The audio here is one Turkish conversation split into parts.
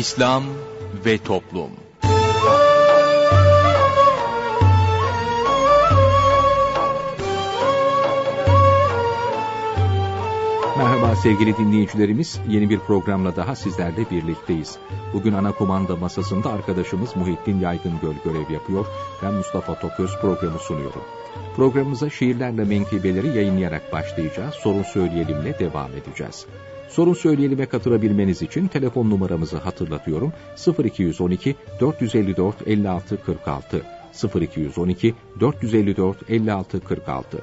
İslam ve Toplum Merhaba sevgili dinleyicilerimiz. Yeni bir programla daha sizlerle birlikteyiz. Bugün ana kumanda masasında arkadaşımız Muhittin Yaygıngöl görev yapıyor. Ben Mustafa Toköz programı sunuyorum. Programımıza şiirlerle menkıbeleri yayınlayarak başlayacağız. Sorun söyleyelimle devam edeceğiz. Sorun söyleyelim'e katılabilmeniz için telefon numaramızı hatırlatıyorum. 0212 454 56 46 0212 454 56 46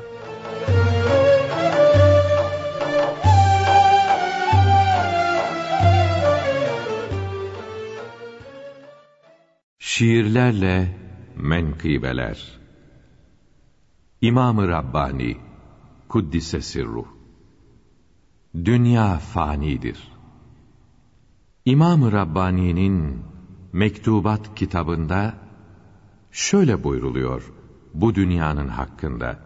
Şiirlerle menkıbeler. İmam-ı Rabbani Kuddise Sirruh Dünya fanidir. İmam-ı Rabbani'nin Mektubat kitabında şöyle buyruluyor bu dünyanın hakkında.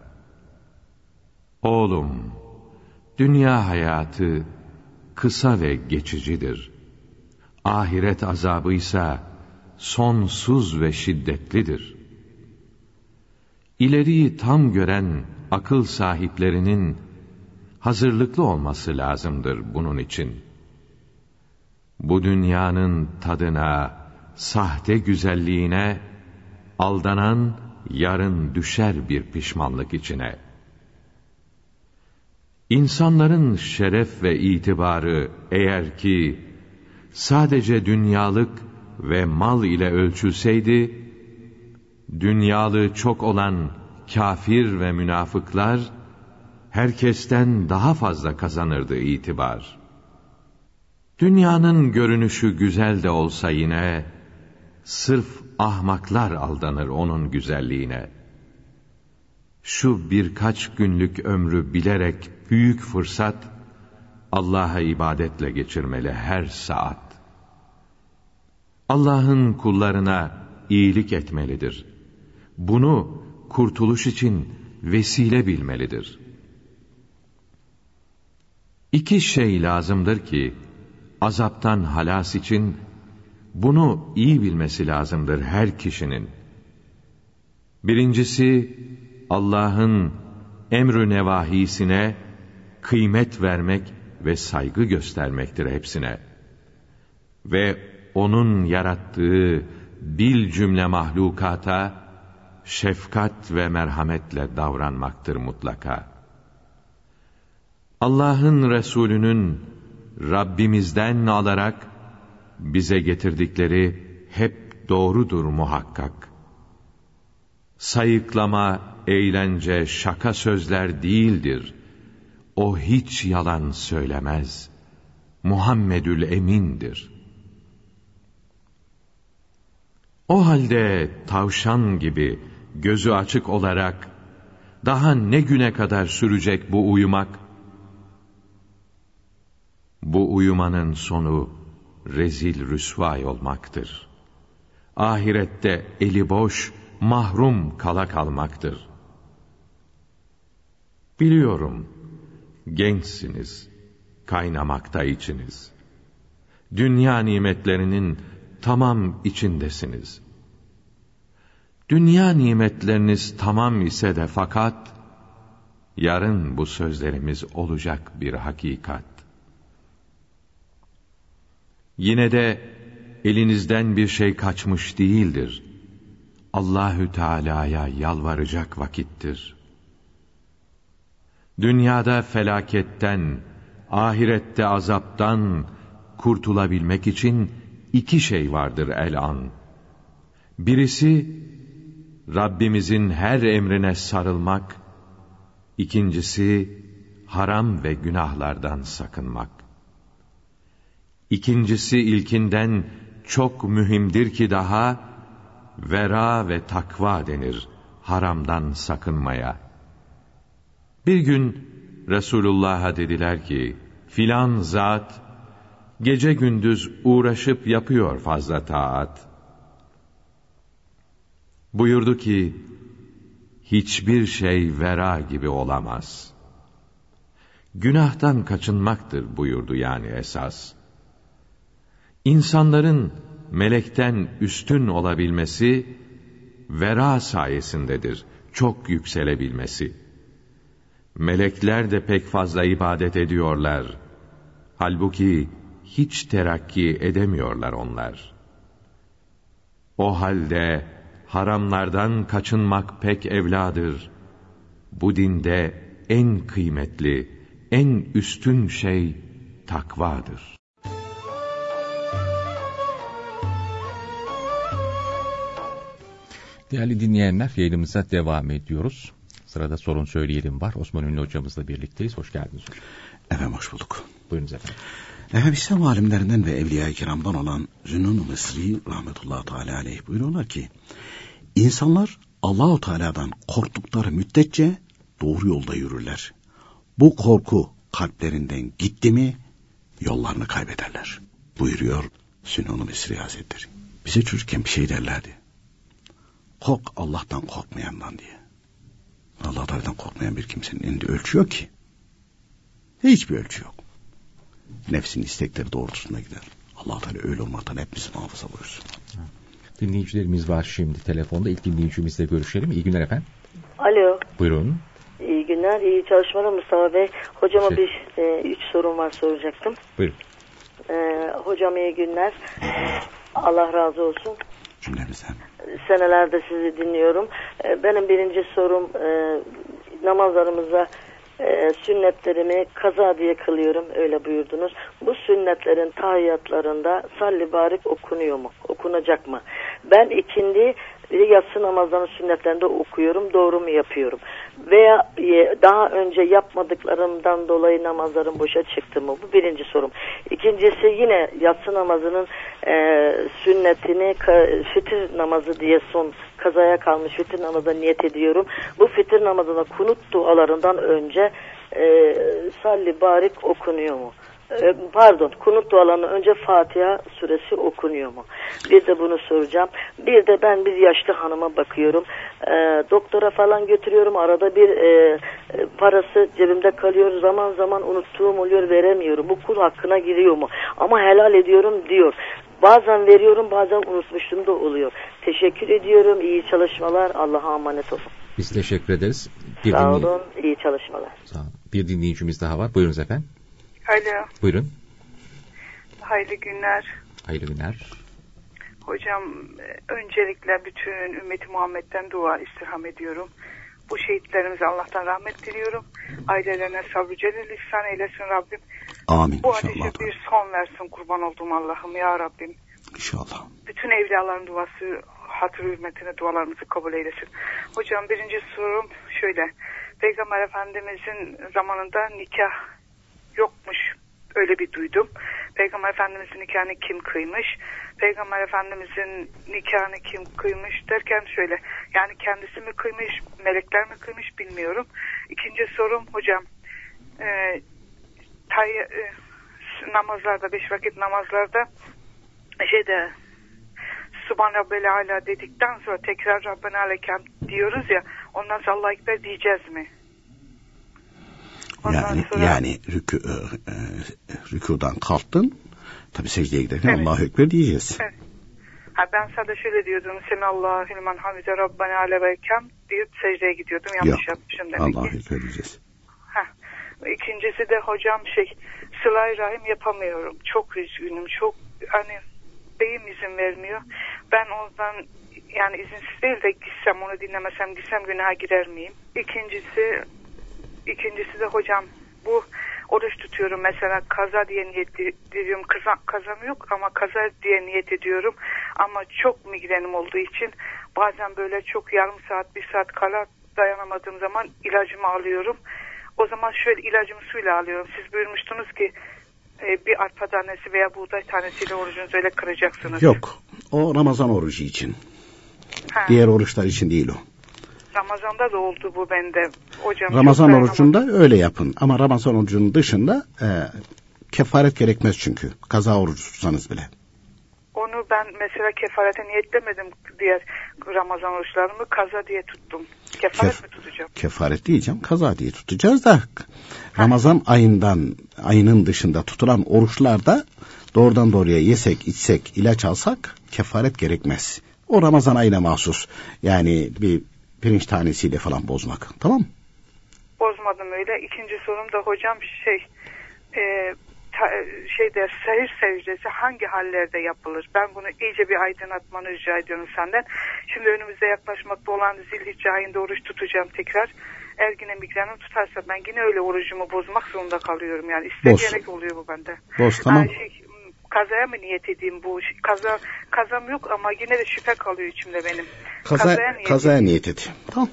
Oğlum, dünya hayatı kısa ve geçicidir. Ahiret azabıysa sonsuz ve şiddetlidir. İleriyi tam gören akıl sahiplerinin hazırlıklı olması lazımdır bunun için. Bu dünyanın tadına, sahte güzelliğine aldanan yarın düşer bir pişmanlık içine. İnsanların şeref ve itibarı eğer ki sadece dünyalık ve mal ile ölçülseydi, dünyalı çok olan kafir ve münafıklar, herkesten daha fazla kazanırdı itibar. Dünyanın görünüşü güzel de olsa yine, sırf ahmaklar aldanır onun güzelliğine. Şu birkaç günlük ömrü bilerek büyük fırsat, Allah'a ibadetle geçirmeli her saat. Allah'ın kullarına iyilik etmelidir. Bunu kurtuluş için vesile bilmelidir. İki şey lazımdır ki, azaptan halas için, bunu iyi bilmesi lazımdır her kişinin. Birincisi, Allah'ın emrü nevahisine kıymet vermek ve saygı göstermektir hepsine. Ve onun yarattığı bil cümle mahlukata şefkat ve merhametle davranmaktır mutlaka. Allah'ın Resulü'nün Rabbimizden alarak bize getirdikleri hep doğrudur muhakkak. Sayıklama, eğlence, şaka sözler değildir. O hiç yalan söylemez. Muhammedül Emin'dir.'' O halde tavşan gibi gözü açık olarak daha ne güne kadar sürecek bu uyumak? Bu uyumanın sonu rezil rüsvay olmaktır. Ahirette eli boş, mahrum kala kalmaktır. Biliyorum, gençsiniz, kaynamakta içiniz. Dünya nimetlerinin tamam içindesiniz. Dünya nimetleriniz tamam ise de fakat, yarın bu sözlerimiz olacak bir hakikat. Yine de elinizden bir şey kaçmış değildir. Allahü Teala'ya yalvaracak vakittir. Dünyada felaketten, ahirette azaptan kurtulabilmek için iki şey vardır el-an. Birisi, Rabbimizin her emrine sarılmak, ikincisi, haram ve günahlardan sakınmak. İkincisi ilkinden çok mühimdir ki daha, vera ve takva denir haramdan sakınmaya. Bir gün Resulullah'a dediler ki, filan zat, gece gündüz uğraşıp yapıyor fazla taat. Buyurdu ki, hiçbir şey vera gibi olamaz. Günahtan kaçınmaktır buyurdu yani esas. İnsanların melekten üstün olabilmesi, vera sayesindedir, çok yükselebilmesi. Melekler de pek fazla ibadet ediyorlar. Halbuki hiç terakki edemiyorlar onlar. O halde haramlardan kaçınmak pek evladır. Bu dinde en kıymetli, en üstün şey takvadır. Değerli dinleyenler yayınımıza devam ediyoruz. Sırada sorun söyleyelim var. Osman Ünlü hocamızla birlikteyiz. Hoş geldiniz hocam. Efendim hoş bulduk. Buyurunuz efendim. Efendim İslam alimlerinden ve Evliya-i Kiram'dan olan Zünnun Mısri rahmetullahi teala aleyh buyuruyorlar ki insanlar Allahu Teala'dan korktukları müddetçe doğru yolda yürürler. Bu korku kalplerinden gitti mi yollarını kaybederler. Buyuruyor Mısri Hazretleri. Bize çocukken bir şey derlerdi. Kork Allah'tan korkmayandan diye. Allah Teala'dan korkmayan bir kimsenin elinde ölçü yok ki. Hiçbir ölçü yok. Nefsin istekleri doğrultusunda gider. Allah Teala öyle olmaktan hepimizi muhafaza buyursun. Dinleyicilerimiz var şimdi telefonda. İlk dinleyicimizle görüşelim. İyi günler efendim. Alo. Buyurun. İyi günler, iyi çalışmalar Mustafa Bey. Hocama Şey- bir e, üç sorum var soracaktım. Buyurun. E, hocam iyi günler. Allah razı olsun. Cümlemizden. Senelerde sizi dinliyorum. E, benim birinci sorum e, namazlarımıza e, sünnetlerimi kaza diye kılıyorum. Öyle buyurdunuz. Bu sünnetlerin tahiyyatlarında salli barik okunuyor mu? Okunacak mı? Ben ikindi ve yatsı namazlarının sünnetlerinde okuyorum. Doğru mu yapıyorum? Veya e, daha önce yapmadıklarımdan dolayı namazlarım boşa çıktı mı? Bu birinci sorum. İkincisi yine yatsı namazının e, sünnetini fitir namazı diye son kazaya kalmış fitir namazına niyet ediyorum. Bu fitir namazına kunut dualarından önce e, salli barik okunuyor mu? E, pardon kunut dualarından önce Fatiha suresi okunuyor mu? Bir de bunu soracağım. Bir de ben bir yaşlı hanıma bakıyorum. E, doktora falan götürüyorum. Arada bir e, e, parası cebimde kalıyor. Zaman zaman unuttuğum oluyor veremiyorum. Bu kul hakkına giriyor mu? Ama helal ediyorum diyor. Bazen veriyorum bazen unutmuştum da oluyor. Teşekkür ediyorum. İyi çalışmalar. Allah'a emanet olun. Biz teşekkür ederiz. Bir, Sağ dinley- olun. İyi çalışmalar. Sağ olun. Bir dinleyicimiz daha var. Buyurunuz efendim. Alo, Buyurun. hayırlı günler. Hayırlı günler. Hocam e, öncelikle bütün ümmeti Muhammed'den dua istirham ediyorum. Bu şehitlerimize Allah'tan rahmet diliyorum. Ailelerine sabrı celil ihsan eylesin Rabbim. Amin Bu inşallah. ateşe bir son versin kurban olduğum Allah'ım ya Rabbim. İnşallah. Bütün evliyaların duası hatır hürmetine dualarımızı kabul eylesin. Hocam birinci sorum şöyle. Peygamber Efendimizin zamanında nikah yokmuş. Öyle bir duydum. Peygamber Efendimizin nikahını kim kıymış? Peygamber Efendimizin nikahını kim kıymış derken şöyle. Yani kendisi mi kıymış, melekler mi kıymış bilmiyorum. İkinci sorum hocam. E, tay, e, namazlarda, beş vakit namazlarda şeyde Subhan Rabbel Ala dedikten sonra tekrar Rabbena Alekem diyoruz ya ondan sonra Allah Ekber diyeceğiz mi? Yani sonra- yani rükü, e, e, rükudan kalktın. Tabi secdeye giderken Evet. Allahu Ekber diyeceğiz. Evet. Ha, ben sadece şöyle diyordum. Semallahü limen hamide Rabbena Alekem deyip secdeye gidiyordum. Yanlış Yok. yapmışım demek Allahu. Ekber diyeceğiz. Heh. İkincisi de hocam şey sıla rahim yapamıyorum. Çok üzgünüm. Çok hani beyim izin vermiyor. Ben ondan yani izinsiz değil de gitsem onu dinlemesem gitsem günaha girer miyim? İkincisi ikincisi de hocam bu oruç tutuyorum mesela kaza diye niyet ediyorum. Kaza, kazam yok ama kaza diye niyet ediyorum. Ama çok migrenim olduğu için bazen böyle çok yarım saat bir saat kala dayanamadığım zaman ilacımı alıyorum. O zaman şöyle ilacımı suyla alıyorum. Siz buyurmuştunuz ki e, bir arpa tanesi veya buğday tanesiyle orucunuzu öyle kıracaksınız. Yok. O Ramazan orucu için. Ha, Diğer oruçlar için değil o. Ramazan'da da oldu bu bende. Hocam Ramazan orucunda öyle yapın. Ama Ramazan orucunun dışında e, kefaret gerekmez çünkü. Kaza orucu tutsanız bile. Onu ben mesela kefarete niyetlemedim diğer Ramazan oruçlarımı kaza diye tuttum. Kefaret Kef- mi tutacağım? Kefaret diyeceğim. Kaza diye tutacağız da Ramazan ayından ayının dışında tutulan oruçlarda doğrudan doğruya yesek, içsek, ilaç alsak kefaret gerekmez. O Ramazan ayına mahsus. Yani bir pirinç tanesiyle falan bozmak. Tamam mı? Bozmadım öyle. İkinci sorum da hocam şey e, ta, şey der sahir secdesi hangi hallerde yapılır? Ben bunu iyice bir aydınlatmanı rica ediyorum senden. Şimdi önümüzde yaklaşmakta olan zilhicce ayında oruç tutacağım tekrar. Eğer yine migrenim tutarsa ben yine öyle orucumu bozmak zorunda kalıyorum. Yani istemeyerek oluyor bu bende. Boz tamam. Ha, şey, kazaya mı niyet edeyim bu? Kaza, kazam yok ama yine de şüphe kalıyor içimde benim. Kaza, Kazaya niyet kazaya niyet et. Tamam.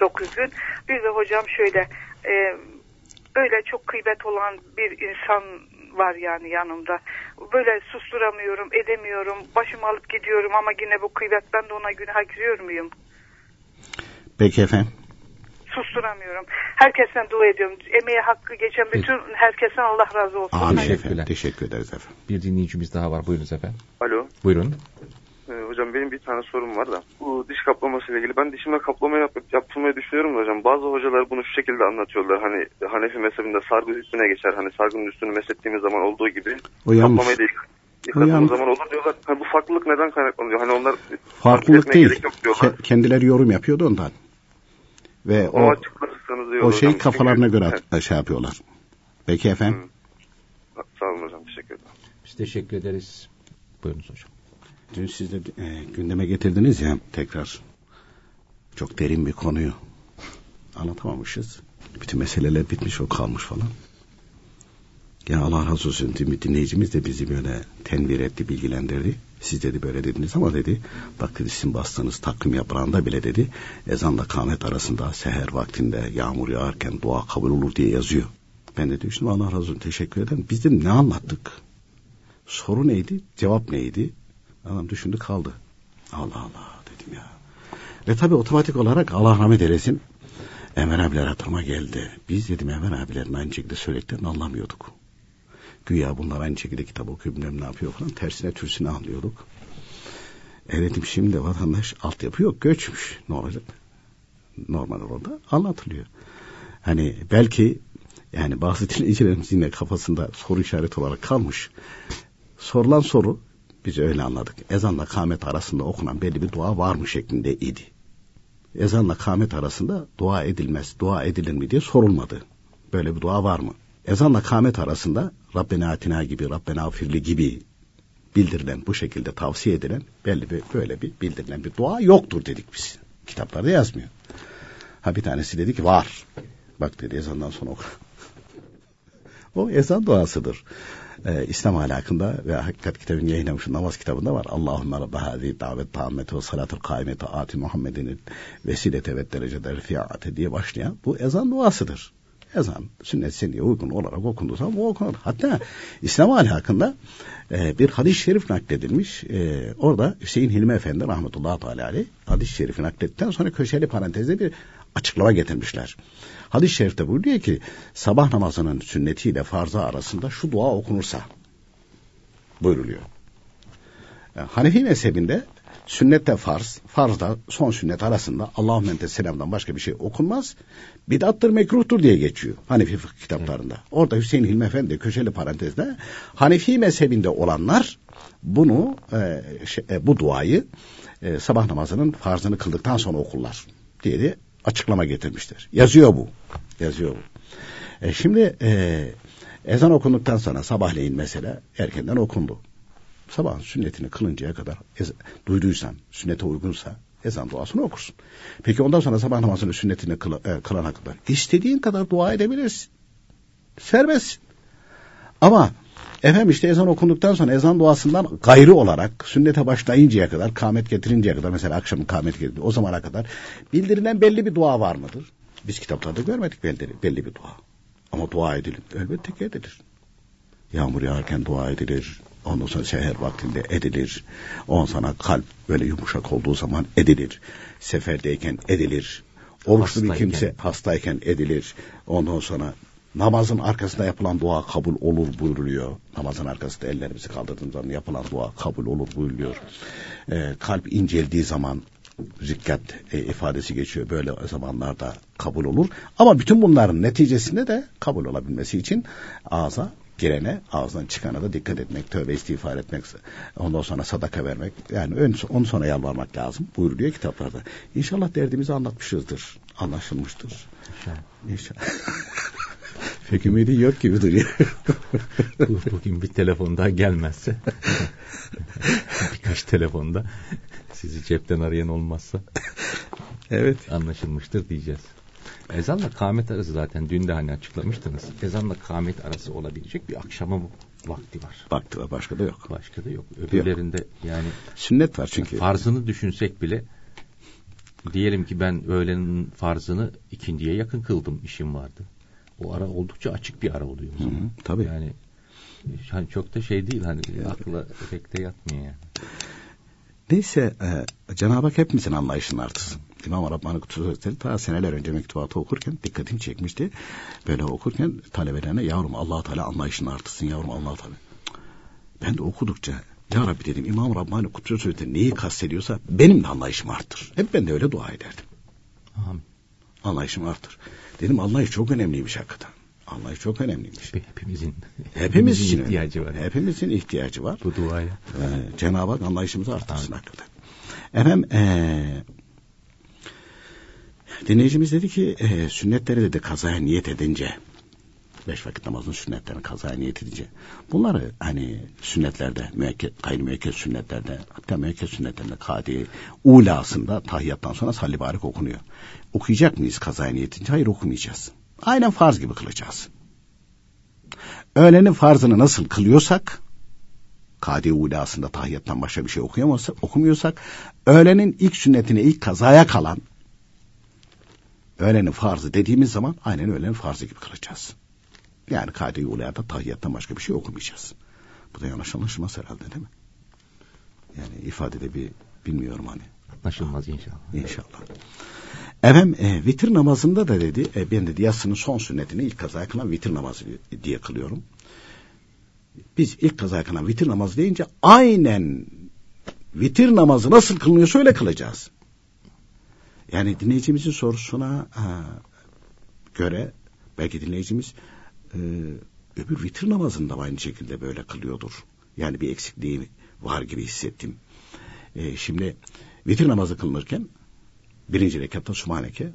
9 gün. Bir de hocam şöyle e, böyle çok kıybet olan bir insan var yani yanımda. Böyle susturamıyorum, edemiyorum. Başımı alıp gidiyorum ama yine bu kıybet ben de ona günah giriyor muyum? Peki efendim. Susturamıyorum. Herkesten dua ediyorum. Emeğe hakkı geçen bütün herkesten Allah razı olsun. Amin Teşekkürler. efendim. Teşekkür ederiz efendim. Bir dinleyicimiz daha var. Buyurunuz efendim. Alo. Buyurun. Ee, hocam benim bir tane sorum var da. Bu diş kaplaması ile ilgili. Ben dişime kaplama yap yaptırmayı düşünüyorum da hocam. Bazı hocalar bunu şu şekilde anlatıyorlar. Hani Hanefi mezhebinde sargı üstüne geçer. Hani sargının üstünü meslettiğimiz zaman olduğu gibi. O. Kaplamayı da yık- yıkadığımız zaman olur diyorlar. Hani bu farklılık neden kaynaklanıyor? Hani onlar Farklılık değil. gerek yok diyorlar. Ke- kendileri yorum yapıyordu ondan. Ve O o, o şey hocam. kafalarına göre Evet. at- şey yapıyorlar. Peki efendim. Sağ olun hocam. Teşekkür ederim. Biz teşekkür ederiz. Buyurunuz hocam. Dün siz de e, gündeme getirdiniz ya tekrar. Çok derin bir konuyu anlatamamışız. Bütün meseleler bitmiş o kalmış falan. Ya Allah razı olsun tüm dinleyicimiz de bizi böyle tenvir etti, bilgilendirdi. Siz dedi böyle dediniz ama dedi bak dedi sizin bastığınız takvim yaprağında bile dedi ezanla kâmet arasında seher vaktinde yağmur yağarken dua kabul olur diye yazıyor. Ben de düşündüm Allah razı olsun teşekkür ederim. Biz de ne anlattık? Soru neydi? Cevap neydi? Adam düşündü kaldı. Allah Allah dedim ya. Ve tabii otomatik olarak Allah rahmet eylesin. Emre abiler hatırıma geldi. Biz dedim Emre abilerin aynı şekilde söylediklerini anlamıyorduk. Güya bunlar aynı şekilde kitap okuyup ne yapıyor falan. Tersine türsüne anlıyorduk. E dedim şimdi vatandaş altyapı yok göçmüş. Ne olacak? Normal orada anlatılıyor. Hani belki yani bazı dinleyicilerimiz yine kafasında soru işareti olarak kalmış. Sorulan soru biz öyle anladık. Ezanla kâmet arasında okunan belli bir dua var mı şeklinde idi. Ezanla kâmet arasında dua edilmez, dua edilir mi diye sorulmadı. Böyle bir dua var mı? Ezanla kâmet arasında Rabbena atina gibi, Rabbena firli gibi bildirilen, bu şekilde tavsiye edilen belli bir böyle bir bildirilen bir dua yoktur dedik biz. Kitaplarda yazmıyor. Ha bir tanesi dedi ki var. Bak dedi ezandan sonra oku. o ezan duasıdır. Ee, İslam ahlakında ve Hakikat kitabının yayınlamış namaz kitabında var. Allahümme Rabbe hâzi davet tammeti ve salatul kaimeti ati Muhammed'in vesilete ve derecede rifiate diye başlayan bu ezan duasıdır. Ezan sünnet seneye uygun olarak okunduğu zaman bu okunur. Hatta İslam ahlakında e, bir hadis-i şerif nakledilmiş. E, orada Hüseyin Hilmi Efendi rahmetullahi teala hadis-i şerifi naklettikten sonra köşeli parantezde bir açıklama getirmişler. Hadis-i şerifte buyuruyor ki sabah namazının sünnetiyle farzı arasında şu dua okunursa buyruluyor. E, Hanefi mezhebinde sünnette farz, farzda son sünnet arasında Allahümme ente selamdan başka bir şey okunmaz. Bidattır mekruhtur diye geçiyor Hanefi fıkıh kitaplarında. Orada Hüseyin Hilmi Efendi köşeli parantezde Hanefi mezhebinde olanlar bunu e, şey, e, bu duayı e, sabah namazının farzını kıldıktan sonra okurlar diye de açıklama getirmiştir. Yazıyor bu. Yazıyor bu. E, şimdi e, ezan okunduktan sonra sabahleyin mesela erkenden okundu. Sabahın sünnetini kılıncaya kadar ez- duyduysan, sünnete uygunsa ezan duasını okursun. Peki ondan sonra sabah namazının sünnetini kıl- e, kılana kadar istediğin kadar dua edebilirsin. Serbestsin. Ama efendim işte ezan okunduktan sonra ezan duasından gayrı olarak sünnete başlayıncaya kadar, kâmet getirinceye kadar mesela akşam kâmet getirdi o zamana kadar bildirilen belli bir dua var mıdır? Biz kitaplarda görmedik belli, belli bir dua. Ama dua edilir. Elbette ki edilir. Yağmur yağarken dua edilir. Ondan sonra seher vaktinde edilir. Ondan sonra kalp böyle yumuşak olduğu zaman edilir. Seferdeyken edilir. Oruçlu bir Hastayken. kimse hastayken edilir. Ondan sonra namazın arkasında yapılan dua kabul olur buyuruluyor. Namazın arkasında ellerimizi kaldırdığımız zaman yapılan dua kabul olur buyuruluyor. Ee, kalp inceldiği zaman zikkat e, ifadesi geçiyor. Böyle zamanlarda kabul olur. Ama bütün bunların neticesinde de kabul olabilmesi için ağza girene ağzından çıkana da dikkat etmek, tövbe istiğfar etmek, ondan sonra sadaka vermek. Yani ön, onu sonra yalvarmak lazım buyuruluyor kitaplarda. İnşallah derdimizi anlatmışızdır, anlaşılmıştır. İnşallah. İnşallah. Pek ümidi yok gibi duruyor. Bugün bir telefon daha gelmezse birkaç telefonda sizi cepten arayan olmazsa evet anlaşılmıştır diyeceğiz. Ezanla kâmet arası zaten dün de hani açıklamıştınız. Ezanla kâmet arası olabilecek bir akşama vakti var. Vakti var başka da yok. Başka da yok. Öbürlerinde yok. yani sünnet var çünkü. Farzını düşünsek bile diyelim ki ben öğlenin farzını ikindiye yakın kıldım işim vardı. O ara oldukça açık bir ara oluyor o zaman. Hı hı, tabii. Yani hani çok da şey değil hani akla pek de yatmıyor yani. Neyse e, Cenab-ı Hak hepimizin anlayışını artırsın. İmam Rabbani Kutusu Hazretleri ta seneler önce mektubatı okurken dikkatimi çekmişti. Böyle okurken talebelerine yavrum allah Teala anlayışını artırsın yavrum allah Teala. Ben de okudukça ya Rabbi dedim İmam Rabbani Kutusu Hazretleri neyi kastediyorsa benim de anlayışımı arttır. Hep ben de öyle dua ederdim. Amin. Anlayışımı arttır. Dedim anlayış çok önemliymiş hakikaten. Anlayış çok önemliymiş. Hepimizin, hepimizin için ihtiyacı var. Hepimizin ihtiyacı var. Bu duaya. Ee, Cenab-ı Hak anlayışımızı artırsın hakikaten. Efendim ee, dinleyicimiz dedi ki e, sünnetleri dedi kazaya niyet edince beş vakit namazın sünnetlerini kazaya niyet edince bunları hani sünnetlerde müekket, gayri müekket sünnetlerde hatta müekket sünnetlerinde kadi ulasında tahiyyattan sonra salli barik okunuyor. Okuyacak mıyız kazaya niyet edince? Hayır okumayacağız. Aynen farz gibi kılacağız. Öğlenin farzını nasıl kılıyorsak kadi ulasında tahiyyattan başka bir şey okuyamazsak, okumuyorsak öğlenin ilk sünnetine ilk kazaya kalan öğlenin farzı dediğimiz zaman aynen öğlenin farzı gibi kılacağız. Yani kadi ulada tahiyyattan başka bir şey okumayacağız. Bu da yanlış anlaşılmaz herhalde değil mi? Yani ifadede bir bilmiyorum hani. Anlaşılmaz inşallah. İnşallah. Efendim e, vitir namazında da dedi e, ben dedi yatsının son sünnetini ilk kazaya kılan vitir namazı diye kılıyorum. Biz ilk kazaya kılan vitir namazı deyince aynen vitir namazı nasıl kılınıyorsa öyle kılacağız. Yani dinleyicimizin sorusuna ha, göre belki dinleyicimiz e, öbür vitir namazında aynı şekilde böyle kılıyordur. Yani bir eksikliği var gibi hissettim. E, şimdi vitir namazı kılınırken birinci rekatta Sübhaneke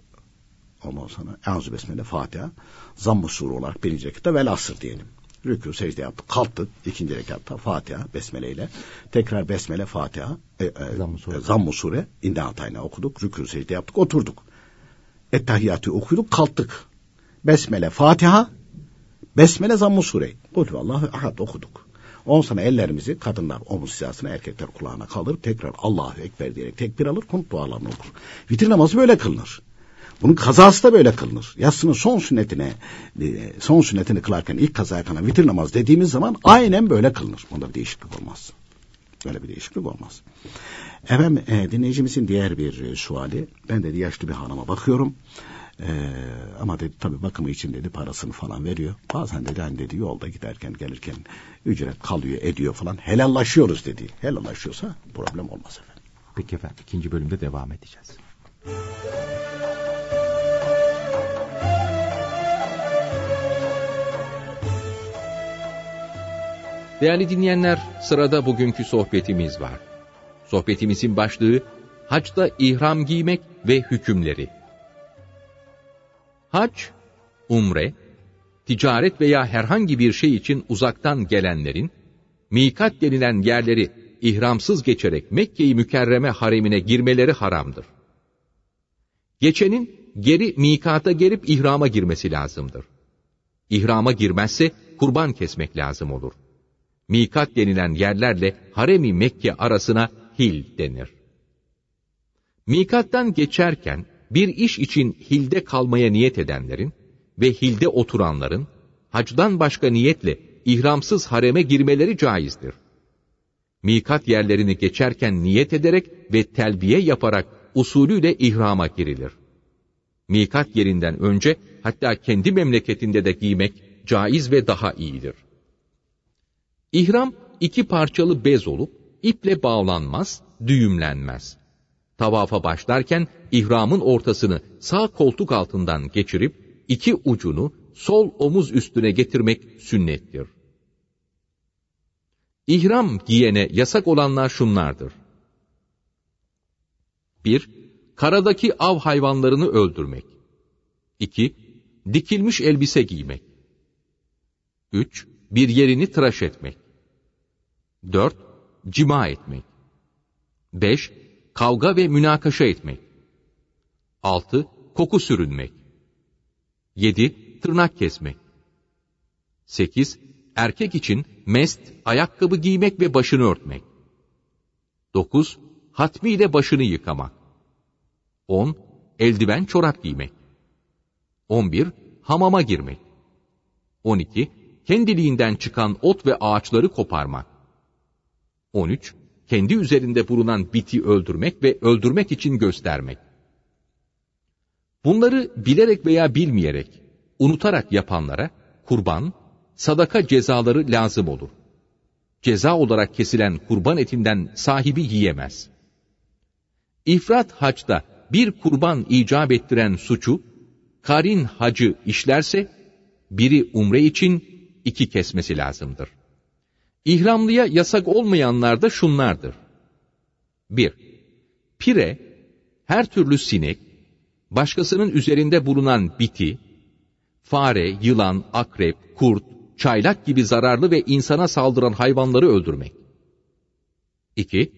ondan sonra Enzu Besmele Fatiha zamm-ı sure olarak birinci rekatta vel asır diyelim. Rükû secde yaptık. Kalktık. ikinci rekatta Fatiha Besmele ile. Tekrar Besmele Fatiha e, e, Zamm-ı sure, zamm sure okuduk. Rükû secde yaptık. Oturduk. Ettehiyyatı okuduk. Kalktık. Besmele Fatiha Besmele Zamm-ı sure. Kul Allahu ahad okuduk. On sonra ellerimizi kadınlar omuz hizasına erkekler kulağına kalır. Tekrar Allahu Ekber diyerek tekbir alır. Kunut dualarını okur. Vitir namazı böyle kılınır. Bunun kazası da böyle kılınır. Yatsının son sünnetine, e, son sünnetini kılarken ilk kazaya kalan vitir namaz dediğimiz zaman aynen böyle kılınır. Bunda bir değişiklik olmaz. Böyle bir değişiklik olmaz. Efendim e, dinleyicimizin diğer bir e, suali. Ben dedi yaşlı bir hanıma bakıyorum. Ee, ama dedi tabii bakımı için dedi parasını falan veriyor. Bazen dedi hani dedi yolda giderken gelirken ücret kalıyor ediyor falan. Helallaşıyoruz dedi. Helallaşıyorsa problem olmaz efendim. Peki efendim ikinci bölümde devam edeceğiz. Değerli dinleyenler, sırada bugünkü sohbetimiz var. Sohbetimizin başlığı, Haçta ihram giymek ve hükümleri. Hac, umre, ticaret veya herhangi bir şey için uzaktan gelenlerin, mikat denilen yerleri ihramsız geçerek Mekke-i Mükerreme haremine girmeleri haramdır. Geçenin geri mikata gelip ihrama girmesi lazımdır. İhrama girmezse kurban kesmek lazım olur. Mikat denilen yerlerle haremi Mekke arasına hil denir. Mikattan geçerken bir iş için hilde kalmaya niyet edenlerin ve hilde oturanların hacdan başka niyetle ihramsız hareme girmeleri caizdir. Mikat yerlerini geçerken niyet ederek ve telbiye yaparak usulüyle ihrama girilir. Mikat yerinden önce hatta kendi memleketinde de giymek caiz ve daha iyidir. İhram iki parçalı bez olup iple bağlanmaz, düğümlenmez. Tavafa başlarken ihramın ortasını sağ koltuk altından geçirip iki ucunu sol omuz üstüne getirmek sünnettir. İhram giyene yasak olanlar şunlardır. 1. Karadaki av hayvanlarını öldürmek. 2. Dikilmiş elbise giymek. 3. Bir yerini tıraş etmek. 4. Cima etmek. 5. Kavga ve münakaşa etmek. 6. Koku sürünmek. 7. Tırnak kesmek. 8. Erkek için mest, ayakkabı giymek ve başını örtmek. 9. Hatmiyle başını yıkamak. 10. Eldiven çorap giymek. 11. Hamama girmek. 12. Kendiliğinden çıkan ot ve ağaçları koparmak. 13. Kendi üzerinde bulunan biti öldürmek ve öldürmek için göstermek. Bunları bilerek veya bilmeyerek, unutarak yapanlara kurban, sadaka cezaları lazım olur. Ceza olarak kesilen kurban etinden sahibi yiyemez. İfrat haçta bir kurban icap ettiren suçu, karin hacı işlerse, biri umre için iki kesmesi lazımdır. İhramlıya yasak olmayanlar da şunlardır. 1. Pire, her türlü sinek, başkasının üzerinde bulunan biti, fare, yılan, akrep, kurt, çaylak gibi zararlı ve insana saldıran hayvanları öldürmek. 2.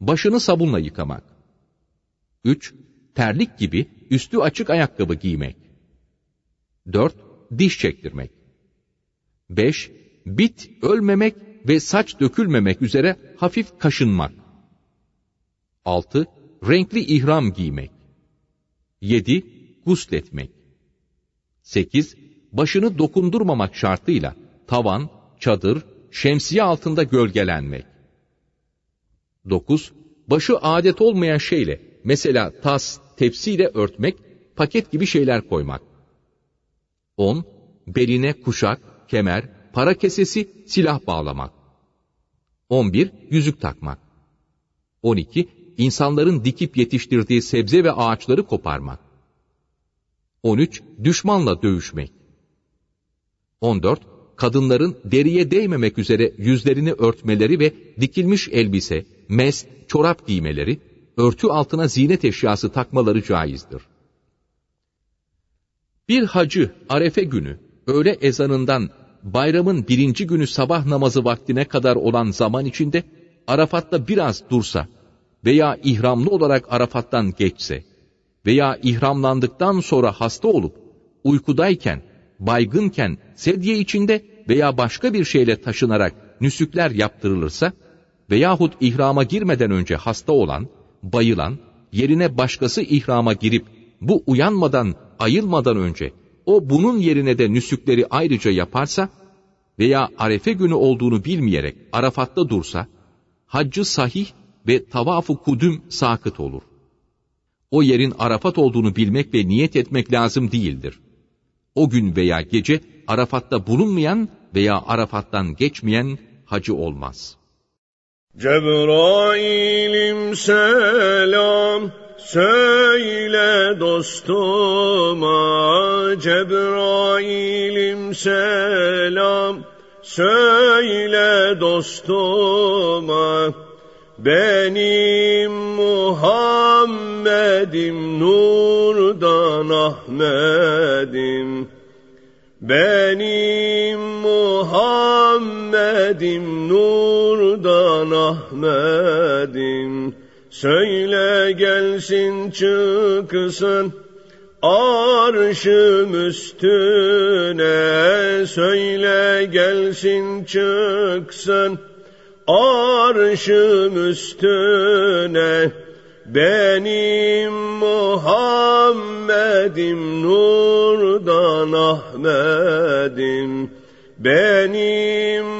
Başını sabunla yıkamak. 3. Terlik gibi üstü açık ayakkabı giymek. 4. Diş çektirmek. 5. Bit ölmemek ve saç dökülmemek üzere hafif kaşınmak. 6. Renkli ihram giymek. 7. Gusletmek. 8. Başını dokundurmamak şartıyla tavan, çadır, şemsiye altında gölgelenmek. 9. Başı adet olmayan şeyle, mesela tas, tepsiyle örtmek, paket gibi şeyler koymak. 10. Beline kuşak, kemer, para kesesi, silah bağlamak. 11. Yüzük takmak. 12. İnsanların dikip yetiştirdiği sebze ve ağaçları koparmak. 13. Düşmanla dövüşmek. 14. Kadınların deriye değmemek üzere yüzlerini örtmeleri ve dikilmiş elbise, mest, çorap giymeleri, örtü altına zinet eşyası takmaları caizdir. Bir hacı arefe günü öğle ezanından bayramın birinci günü sabah namazı vaktine kadar olan zaman içinde Arafat'ta biraz dursa veya ihramlı olarak Arafat'tan geçse veya ihramlandıktan sonra hasta olup uykudayken, baygınken sedye içinde veya başka bir şeyle taşınarak nüsükler yaptırılırsa veyahut ihrama girmeden önce hasta olan, bayılan, yerine başkası ihrama girip bu uyanmadan, ayılmadan önce o bunun yerine de nüsükleri ayrıca yaparsa veya arefe günü olduğunu bilmeyerek Arafat'ta dursa, haccı sahih ve tavafu kudüm sakıt olur. O yerin Arafat olduğunu bilmek ve niyet etmek lazım değildir. O gün veya gece Arafat'ta bulunmayan veya Arafat'tan geçmeyen hacı olmaz. Cebrail'im selam söyle dostuma Cebrail'im selam. Söyle dostuma benim Muhammed'im nurdan Ahmet'im. Benim Muhammed'im nurdan Ahmet'im Söyle gelsin çıksın arşım üstüne. Söyle gelsin çıksın arşım üstüne. Benim Muhammed'im nurdan Ahmet'im. Benim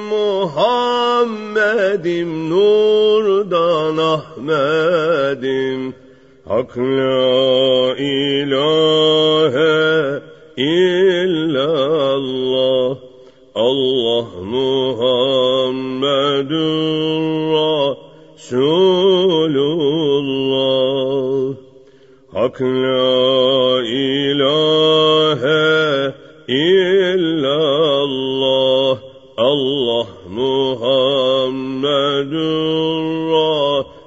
Muhammed'im nurdan Ahmet'im. Hak la ilahe illallah. Allah Muhammedur Resulullah. Hak la ilahe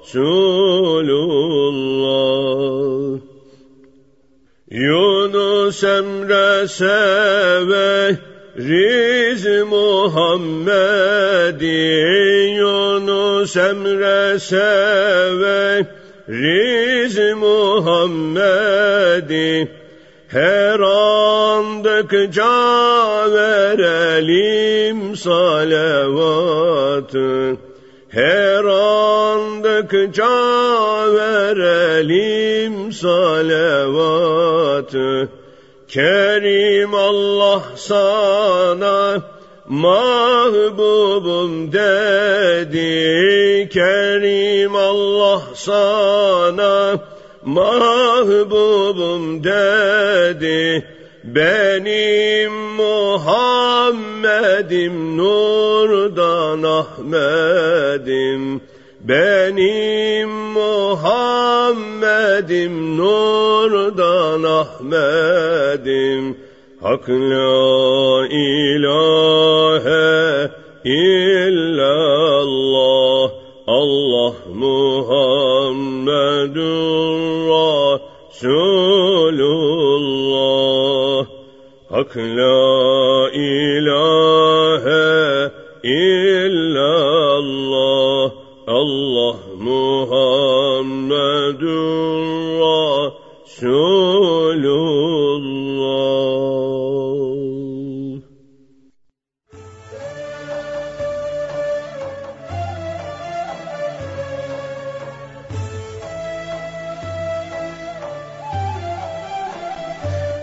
Resulullah. Yunus Emre severiz Muhammed'i. Yunus Emre severiz Muhammed'i. Her andıkça verelim salavatı Her andıkça verelim salavatı. Kerim Allah sana mahbubum dedi. Kerim Allah sana mahbubum dedi benim Muhammed'im nurdan Ahmet'im. Benim Muhammed'im nurdan Ahmet'im. Hak la ilahe illallah. Allah Muhammedur Resulullah Hak la ilahe illallah Allah Muhammedur Resulullah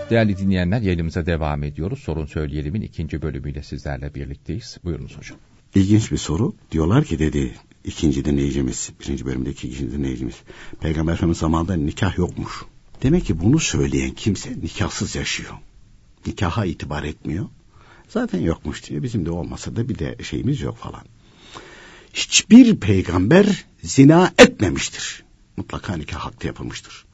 Değerli dinleyenler yayınımıza devam ediyoruz. Sorun Söyleyelim'in ikinci bölümüyle sizlerle birlikteyiz. Buyurunuz hocam. İlginç bir soru. Diyorlar ki dedi ikinci dinleyicimiz, birinci bölümdeki ikinci dinleyicimiz. Peygamber Efendimiz zamanında nikah yokmuş. Demek ki bunu söyleyen kimse nikahsız yaşıyor. Nikaha itibar etmiyor. Zaten yokmuş diyor. Bizim de olmasa da bir de şeyimiz yok falan. Hiçbir peygamber zina etmemiştir. Mutlaka nikah hakkı yapılmıştır.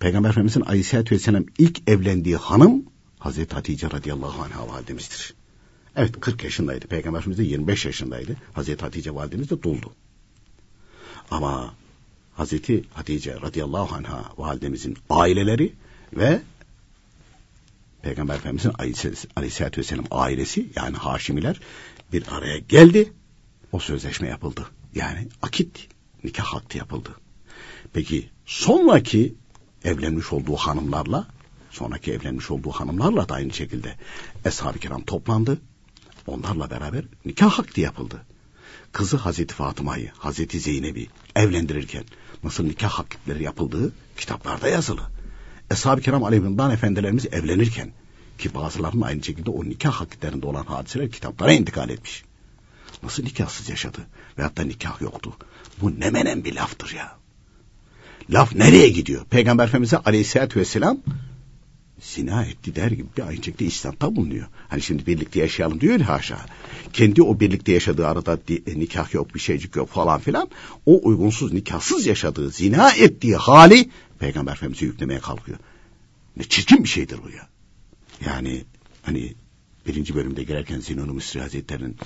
Peygamber Efendimizin Aleyhisselatü Vesselam ilk evlendiği hanım Hazreti Hatice radıyallahu anh'a validemizdir. Evet 40 yaşındaydı. Peygamber Efendimiz de 25 yaşındaydı. Hazreti Hatice validemiz de duldu. Ama Hazreti Hatice radıyallahu anh'a validemizin aileleri ve Peygamber Efendimizin Aleyhisselatü Vesselam ailesi yani Haşimiler bir araya geldi. O sözleşme yapıldı. Yani akit nikah hakkı yapıldı. Peki sonraki evlenmiş olduğu hanımlarla sonraki evlenmiş olduğu hanımlarla da aynı şekilde Eshab-ı Kiram toplandı. Onlarla beraber nikah hakkı yapıldı. Kızı Hazreti Fatıma'yı, Hazreti Zeynep'i evlendirirken nasıl nikah hakkıları yapıldığı kitaplarda yazılı. Eshab-ı Kiram aleyhimdan efendilerimiz evlenirken ki bazılarının aynı şekilde o nikah hakkılarında olan hadiseler kitaplara intikal etmiş. Nasıl nikahsız yaşadı veyahut da nikah yoktu. Bu ne menen bir laftır ya. Laf nereye gidiyor? Peygamber Efendimiz'e aleyhissalatü vesselam zina etti der gibi bir aynı şekilde İslam'da bulunuyor. Hani şimdi birlikte yaşayalım diyor ya haşa. Kendi o birlikte yaşadığı arada e, nikah yok bir şeycik yok falan filan. O uygunsuz nikahsız yaşadığı zina ettiği hali Peygamber Efendimiz'e yüklemeye kalkıyor. Ne çirkin bir şeydir bu ya. Yani hani birinci bölümde girerken Zinun-u Mısri Hazretleri'nin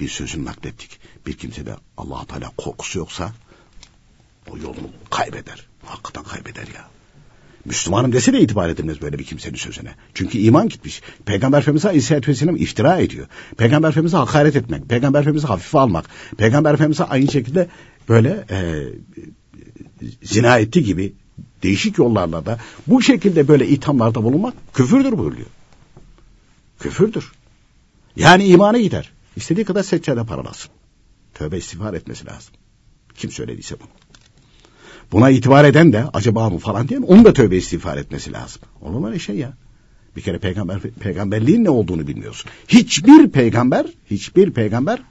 bir sözünü naklettik. Bir kimse de allah Teala korkusu yoksa o yolunu kaybeder. Hakikaten kaybeder ya. Müslümanım dese de itibar edilmez böyle bir kimsenin sözüne. Çünkü iman gitmiş. Peygamber Efendimiz'e Aleyhisselatü Vesselam iftira ediyor. Peygamber Efendimiz'e hakaret etmek, Peygamber Efendimiz'e hafife almak, Peygamber Efendimiz'e aynı şekilde böyle e, zina etti gibi değişik yollarla da bu şekilde böyle ithamlarda bulunmak küfürdür buyuruyor. Küfürdür. Yani imana gider. İstediği kadar seccade paralasın. Tövbe istiğfar etmesi lazım. Kim söylediyse bunu. Buna itibar eden de acaba mı falan diyen onun da tövbe istiğfar etmesi lazım. Olur mu öyle şey ya? Bir kere peygamber peygamberliğin ne olduğunu bilmiyorsun. Hiçbir peygamber, hiçbir peygamber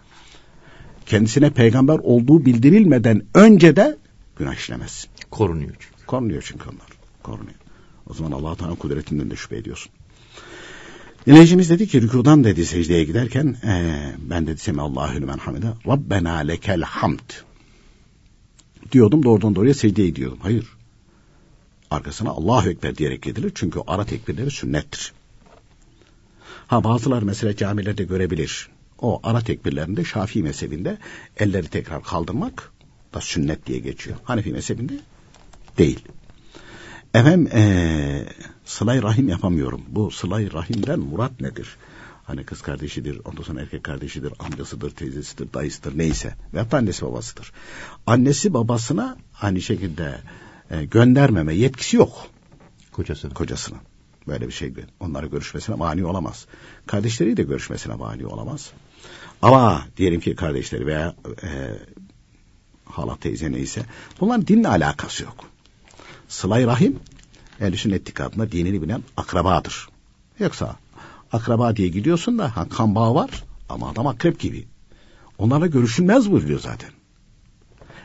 kendisine peygamber olduğu bildirilmeden önce de günah işlemez. Korunuyor çünkü. Korunuyor çünkü onlar. Korunuyor. O zaman Allah Teala kudretinden de şüphe ediyorsun. Dinleyicimiz dedi ki rükudan dedi secdeye giderken ee, ben dedi Semallahü lümen hamide Rabbena lekel hamd diyordum doğrudan doğruya secdeye gidiyordum. Hayır. Arkasına Allahu Ekber diyerek gidilir. Çünkü ara tekbirleri sünnettir. Ha bazılar mesela camilerde görebilir. O ara tekbirlerinde Şafii mezhebinde elleri tekrar kaldırmak da sünnet diye geçiyor. Hanefi mezhebinde değil. Efendim ee, sılay rahim yapamıyorum. Bu sılay rahimden murat nedir? Hani kız kardeşidir, ondan sonra erkek kardeşidir, amcasıdır, teyzesidir, dayısıdır neyse. Ve hatta annesi babasıdır. Annesi babasına aynı şekilde e, göndermeme yetkisi yok. Kocasını. Kocasına. Böyle bir şey onlara görüşmesine mani olamaz. Kardeşleri de görüşmesine mani olamaz. Ama diyelim ki kardeşleri veya e, hala teyze neyse bunların dinle alakası yok. Sıla-i Rahim ehl sünnet itikadında dinini bilen akrabadır. Yoksa akraba diye gidiyorsun da ha, kan bağı var ama adam akrep gibi. Onlarla görüşülmez buyuruyor zaten.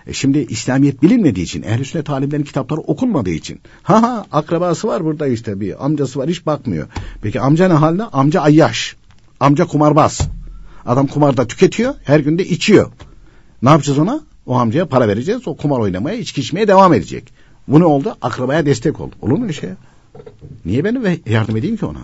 E şimdi İslamiyet bilinmediği için, ehl sünnet alimlerin kitapları okunmadığı için. Ha ha akrabası var burada işte bir amcası var hiç bakmıyor. Peki amca ne halde? Amca ayyaş. Amca kumarbaz. Adam kumarda tüketiyor, her günde içiyor. Ne yapacağız ona? O amcaya para vereceğiz, o kumar oynamaya, içki içmeye devam edecek. Bu ne oldu? Akrabaya destek ol. Olur mu öyle şey? Niye ben yardım edeyim ki ona?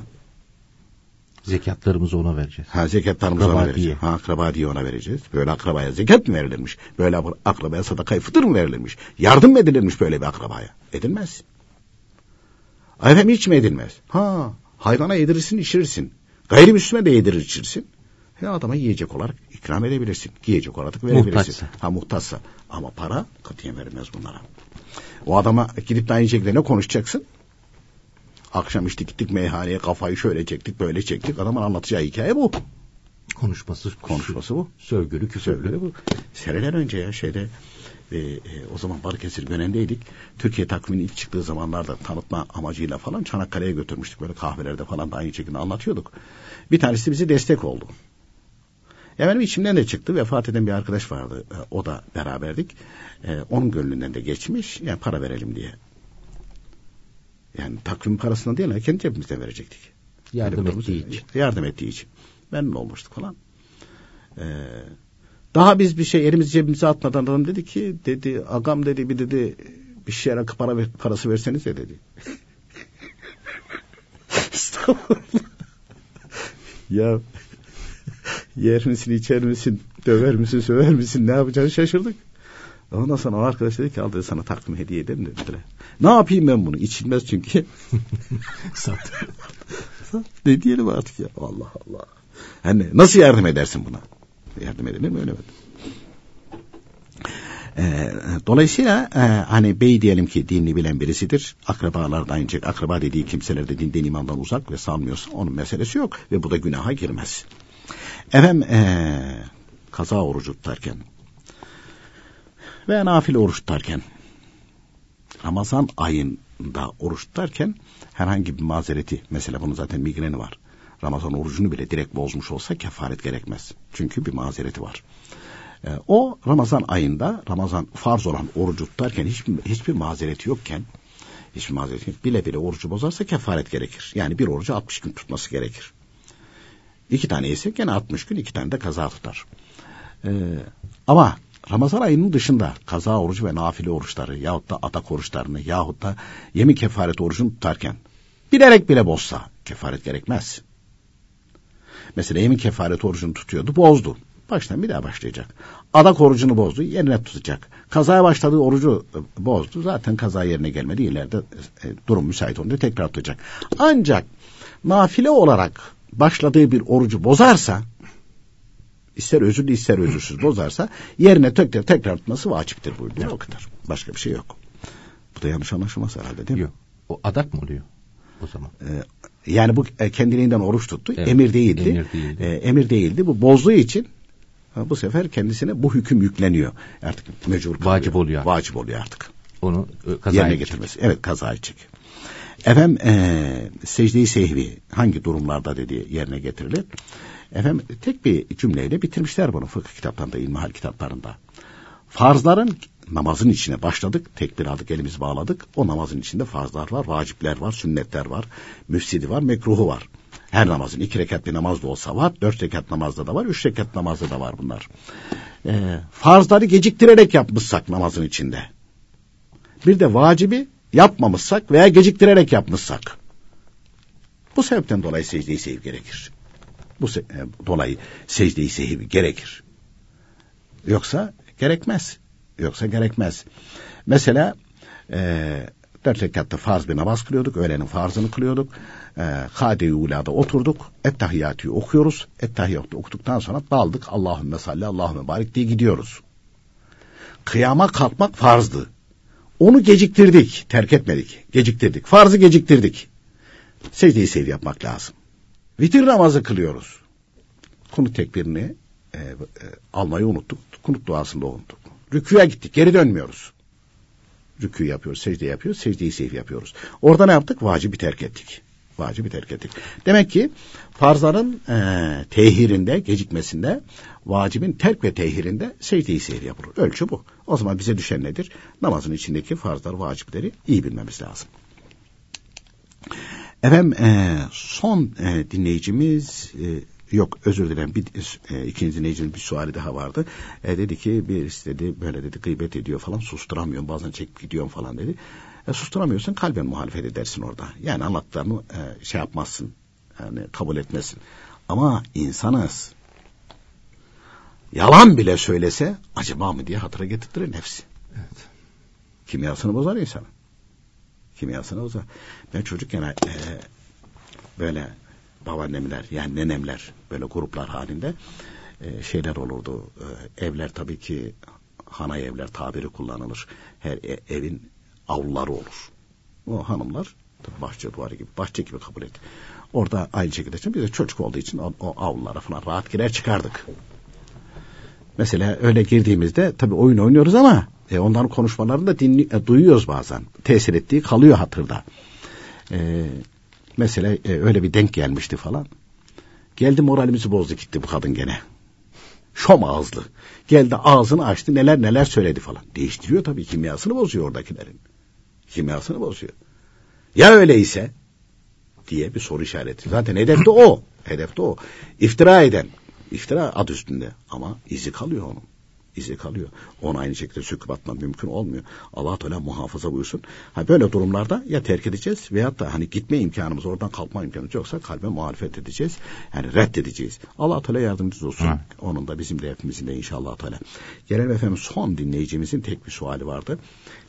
Zekatlarımızı ona vereceğiz. Ha zekatlarımızı akraba ona vereceğiz. diye. Ha akraba diye ona vereceğiz. Böyle akrabaya zekat mı verilirmiş? Böyle akrabaya sadakayı fıtır mı verilirmiş? Yardım mı edilirmiş böyle bir akrabaya? Edilmez. Efendim hiç mi edilmez? Ha hayvana yedirirsin içirirsin. Gayrimüslime de yedirir içirirsin. Ya adama yiyecek olarak ikram edebilirsin. Giyecek olarak verebilirsin. Muhtaçsa. Ha muhtaçsa. Ama para katiyen verilmez bunlara. O adama gidip de aynı şekilde ne konuşacaksın? Akşam işte gittik meyhaneye kafayı şöyle çektik böyle çektik. Adamın anlatacağı hikaye bu. Konuşması, Konuşması bu. Sövgülü, küfürlü. Söyle bu. Seneler önce ya şeyde e, e, o zaman Balıkesir Gönen'deydik. Türkiye takviminin ilk çıktığı zamanlarda tanıtma amacıyla falan Çanakkale'ye götürmüştük. Böyle kahvelerde falan da aynı şekilde anlatıyorduk. Bir tanesi bize destek oldu. Ya benim içimden de çıktı. Vefat eden bir arkadaş vardı. E, O da beraberdik. E, onun gönlünden de geçmiş. Yani para verelim diye. Yani takvim parasından değil, kendi cebimizden verecektik. Yardım bir ettiği için. Yardım ettiği için. Memnun olmuştuk falan. Ee, daha biz bir şey elimizi cebimize atmadan adam dedi ki dedi agam dedi bir dedi bir şeye para ver- parası verseniz de dedi. Estağfurullah. ya yer misin içer misin döver misin söver misin ne yapacağını şaşırdık. Ondan sonra o arkadaş dedi ki al dedi sana takvim hediye ederim dediler. Ne yapayım ben bunu? İçilmez çünkü. Sat. ne diyelim artık ya? Allah Allah. Hani nasıl yardım edersin buna? Yardım edilir mi öyle mi? Ee, dolayısıyla e, hani bey diyelim ki dinini bilen birisidir. Akrabalar da aynı şekilde. Akraba dediği kimseler de dinden imandan uzak ve sanmıyorsa onun meselesi yok. Ve bu da günaha girmez. Efendim e, kaza orucu tutarken veya nafile oruç tutarken Ramazan ayında oruç tutarken herhangi bir mazereti mesela bunun zaten migreni var. Ramazan orucunu bile direkt bozmuş olsa kefaret gerekmez. Çünkü bir mazereti var. Ee, o Ramazan ayında Ramazan farz olan orucu tutarken hiçbir, hiçbir mazereti yokken hiçbir mazereti. Bile bile orucu bozarsa kefaret gerekir. Yani bir orucu 60 gün tutması gerekir. İki tane yese gene 60 gün iki tane de kaza tutar. Ee, ama Ramazan ayının dışında kaza orucu ve nafile oruçları yahut da adak oruçlarını yahut da yemin kefaret orucunu tutarken bilerek bile bozsa kefaret gerekmez. Mesela yemin kefaret orucunu tutuyordu bozdu. Baştan bir daha başlayacak. Adak orucunu bozdu yerine tutacak. Kazaya başladığı orucu e, bozdu. Zaten kaza yerine gelmedi. İleride e, durum müsait olunca tekrar tutacak. Ancak nafile olarak başladığı bir orucu bozarsa ister özürlü ister özürsüz bozarsa yerine tekrar tekrar tutması vaciptir buyuruyor. O kadar. Başka bir şey yok. Bu da yanlış anlaşılmaz herhalde değil mi? Yok. O adak mı oluyor o zaman? Ee, yani bu e, kendiliğinden oruç tuttu. Evet, emir değildi. emir değildi. Ee, emir değildi. Bu bozduğu için bu sefer kendisine bu hüküm yükleniyor. Artık mecbur kalıyor. Vacip oluyor artık. Vacip oluyor artık. Onu e, kaza Yerine getirmesi. Evet kaza edecek. Efendim e, secde-i sehvi hangi durumlarda dedi yerine getirilir? Efendim tek bir cümleyle bitirmişler bunu fıkıh kitaplarında, ilmihal kitaplarında. Farzların namazın içine başladık, tekbir aldık, elimizi bağladık. O namazın içinde farzlar var, vacipler var, sünnetler var, müfsidi var, mekruhu var. Her namazın iki rekat bir namaz da olsa var, dört rekat namazda da var, üç rekat namazda da var bunlar. Ee, farzları geciktirerek yapmışsak namazın içinde. Bir de vacibi yapmamışsak veya geciktirerek yapmışsak. Bu sebepten dolayı secde-i sehiv gerekir. Bu se- e, dolayı secde-i sehiv gerekir. Yoksa gerekmez. Yoksa gerekmez. Mesela e, dört rekatta farz bir namaz kılıyorduk. Öğlenin farzını kılıyorduk. E, Kade-i Ula'da oturduk. Ettehiyyatı okuyoruz. Ettehiyyatı okuduktan sonra daldık. Allahümme salli Allahümme barik diye gidiyoruz. Kıyama kalkmak farzdı. Onu geciktirdik. Terk etmedik. Geciktirdik. Farzı geciktirdik. Secdeyi sev yapmak lazım. Vitir namazı kılıyoruz. Kunut tekbirini e, e, almayı unuttuk. Kunut duasında unuttuk. Rüküye gittik. Geri dönmüyoruz. Rükû yapıyoruz, secde yapıyoruz, secdeyi seyf yapıyoruz. Orada ne yaptık? Vacibi terk ettik. Vacibi terk ettik. Demek ki farzların e, tehirinde, gecikmesinde, vacibin terk ve tehirinde secdeyi seyir yapılır. Ölçü bu. O zaman bize düşen nedir? Namazın içindeki farzlar, vacipleri iyi bilmemiz lazım. Efendim e, son e, dinleyicimiz e, yok özür dilerim bir e, ikinci dinleyicinin bir suali daha vardı. E, dedi ki bir istedi böyle dedi gıybet ediyor falan susturamıyorum bazen çekip gidiyorum falan dedi. E, susturamıyorsan kalben muhalefet edersin orada. Yani anlattıklarını e, şey yapmazsın. Yani kabul etmesin. Ama insanız. Yalan bile söylese acaba mı diye hatıra getirtirir nefsi. Evet. Kimyasını bozar insanı. Kimyasını bozar. Ben çocukken e, böyle babaannemler yani nenemler böyle gruplar halinde e, şeyler olurdu. E, evler tabii ki hanay evler tabiri kullanılır. Her e, evin avluları olur. O hanımlar bahçe duvarı gibi bahçe gibi kabul et. Orada aynı şekilde için biz de çocuk olduğu için o, o avlulara falan rahat girer çıkardık. Mesela öyle girdiğimizde tabii oyun oynuyoruz ama e, onların konuşmalarını da dinli, e, duyuyoruz bazen. Tesir ettiği kalıyor hatırda. E, mesela e, öyle bir denk gelmişti falan. Geldi moralimizi bozdu gitti bu kadın gene. Şom ağızlı. Geldi ağzını açtı neler neler söyledi falan. Değiştiriyor tabii kimyasını bozuyor oradakilerin. Kimyasını bozuyor. Ya öyleyse diye bir soru işareti. Zaten hedef de o. Hedef de o. İftira eden. İftira ad üstünde ama izi kalıyor onun izi kalıyor. Onu aynı şekilde söküp atmak mümkün olmuyor. Allah Teala muhafaza buyursun. Ha böyle durumlarda ya terk edeceğiz veyahut da hani gitme imkanımız, oradan kalkma imkanımız yoksa kalbe muhalefet edeceğiz. Yani reddedeceğiz. Allah Teala yardımcımız olsun. Hı. Onun da bizim de hepimizin de inşallah Teala. Gelelim efendim son dinleyicimizin tek bir suali vardı.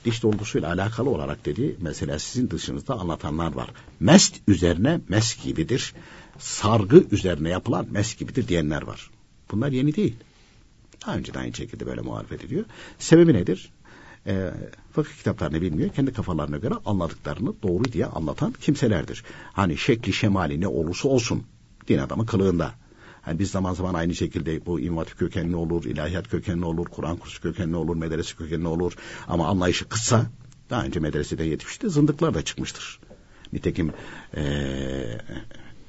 Diş dolgusuyla alakalı olarak dedi mesela sizin dışınızda anlatanlar var. Mest üzerine mes gibidir. Sargı üzerine yapılan mes gibidir diyenler var. Bunlar yeni değil. Daha önce de aynı şekilde böyle muhalefet ediyor. Sebebi nedir? E, fıkıh kitaplarını bilmiyor. Kendi kafalarına göre anladıklarını doğru diye anlatan kimselerdir. Hani şekli şemali ne olursa olsun din adamı kılığında. Hani biz zaman zaman aynı şekilde bu invatif kökenli olur, ilahiyat kökenli olur, Kur'an kursu kökenli olur, medrese kökenli olur. Ama anlayışı kısa. Daha önce medresede yetişmişti. Zındıklar da çıkmıştır. Nitekim ee,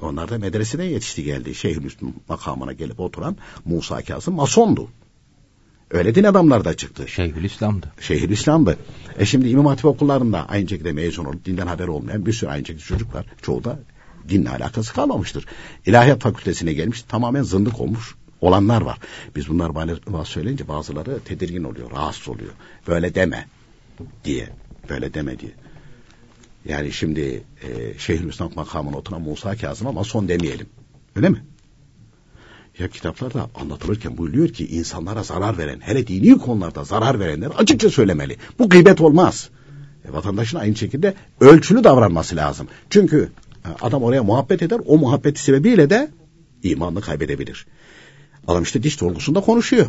onlar da medreseden yetişti geldi. Şeyhülislam makamına gelip oturan Musa Kazım masondu. Öyle din adamlar da çıktı. Şeyhülislam'dı. Şeyhülislam'dı. E şimdi İmam Hatip okullarında aynı şekilde mezun olup dinden haber olmayan bir sürü aynı şekilde çocuk var. Çoğu da dinle alakası kalmamıştır. İlahiyat fakültesine gelmiş tamamen zındık olmuş olanlar var. Biz bunlar bana söyleyince bazıları tedirgin oluyor, rahatsız oluyor. Böyle deme diye, böyle deme diye. Yani şimdi e, Şeyhülislam makamına oturan Musa Kazım ama son demeyelim. Öyle mi? Ya kitaplarda anlatılırken buyuruyor ki insanlara zarar veren, hele dini konularda zarar verenler açıkça söylemeli. Bu gıybet olmaz. E, vatandaşın aynı şekilde ölçülü davranması lazım. Çünkü e, adam oraya muhabbet eder, o muhabbeti sebebiyle de imanını kaybedebilir. Adam işte diş dolgusunda konuşuyor.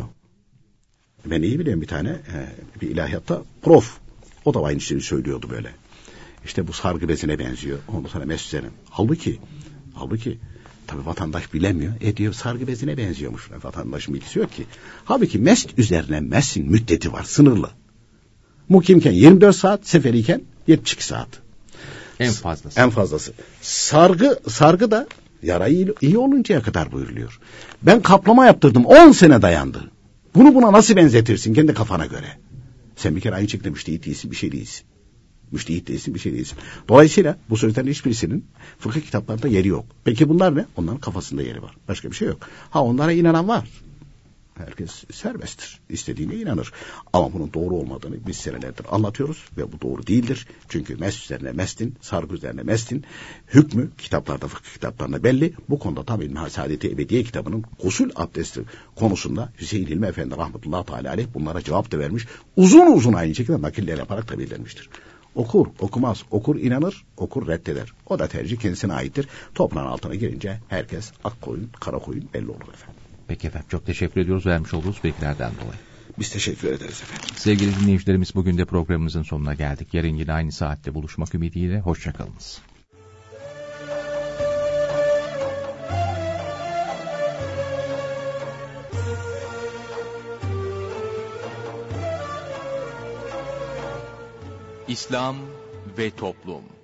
Ben iyi biliyorum bir tane e, bir ilahiyatta prof. O da aynı şeyi söylüyordu böyle. İşte bu sargı bezine benziyor. Ondan sonra mesutlerin. Halbuki, halbuki Tabi vatandaş bilemiyor. E diyor sargı bezine benziyormuş. Vatandaşın bilgisi yok ki. Halbuki mest üzerine mesin müddeti var sınırlı. Mukimken 24 saat, seferiyken 72 saat. En fazlası. En fazlası. Sargı, sargı da yara iyi, iyi oluncaya kadar buyuruluyor. Ben kaplama yaptırdım 10 sene dayandı. Bunu buna nasıl benzetirsin kendi kafana göre? Sen bir kere aynı şekilde müştehit değilsin bir şey değilsin. Müştehit değilsin bir şey değilsin. Dolayısıyla bu sözlerin hiçbirisinin fıkıh kitaplarında yeri yok. Peki bunlar ne? Onların kafasında yeri var. Başka bir şey yok. Ha onlara inanan var. Herkes serbesttir. İstediğine inanır. Ama bunun doğru olmadığını biz senelerdir anlatıyoruz ve bu doğru değildir. Çünkü mes üzerine mestin, sargı üzerine mestin hükmü kitaplarda fıkıh kitaplarında belli. Bu konuda tam İlmihal Saadeti Ebediye kitabının gusül abdesti konusunda Hüseyin İlmi Efendi rahmetullahi teala aleyh bunlara cevap da vermiş. Uzun uzun aynı şekilde nakiller yaparak da belirlenmiştir. Okur, okumaz, okur inanır, okur reddeder. O da tercih kendisine aittir. Toprağın altına girince herkes ak koyun, kara koyun belli olur efendim. Peki efendim çok teşekkür ediyoruz vermiş olduğunuz bilgilerden dolayı. Biz teşekkür ederiz efendim. Sevgili dinleyicilerimiz bugün de programımızın sonuna geldik. Yarın yine aynı saatte buluşmak ümidiyle hoşçakalınız. İslam ve Toplum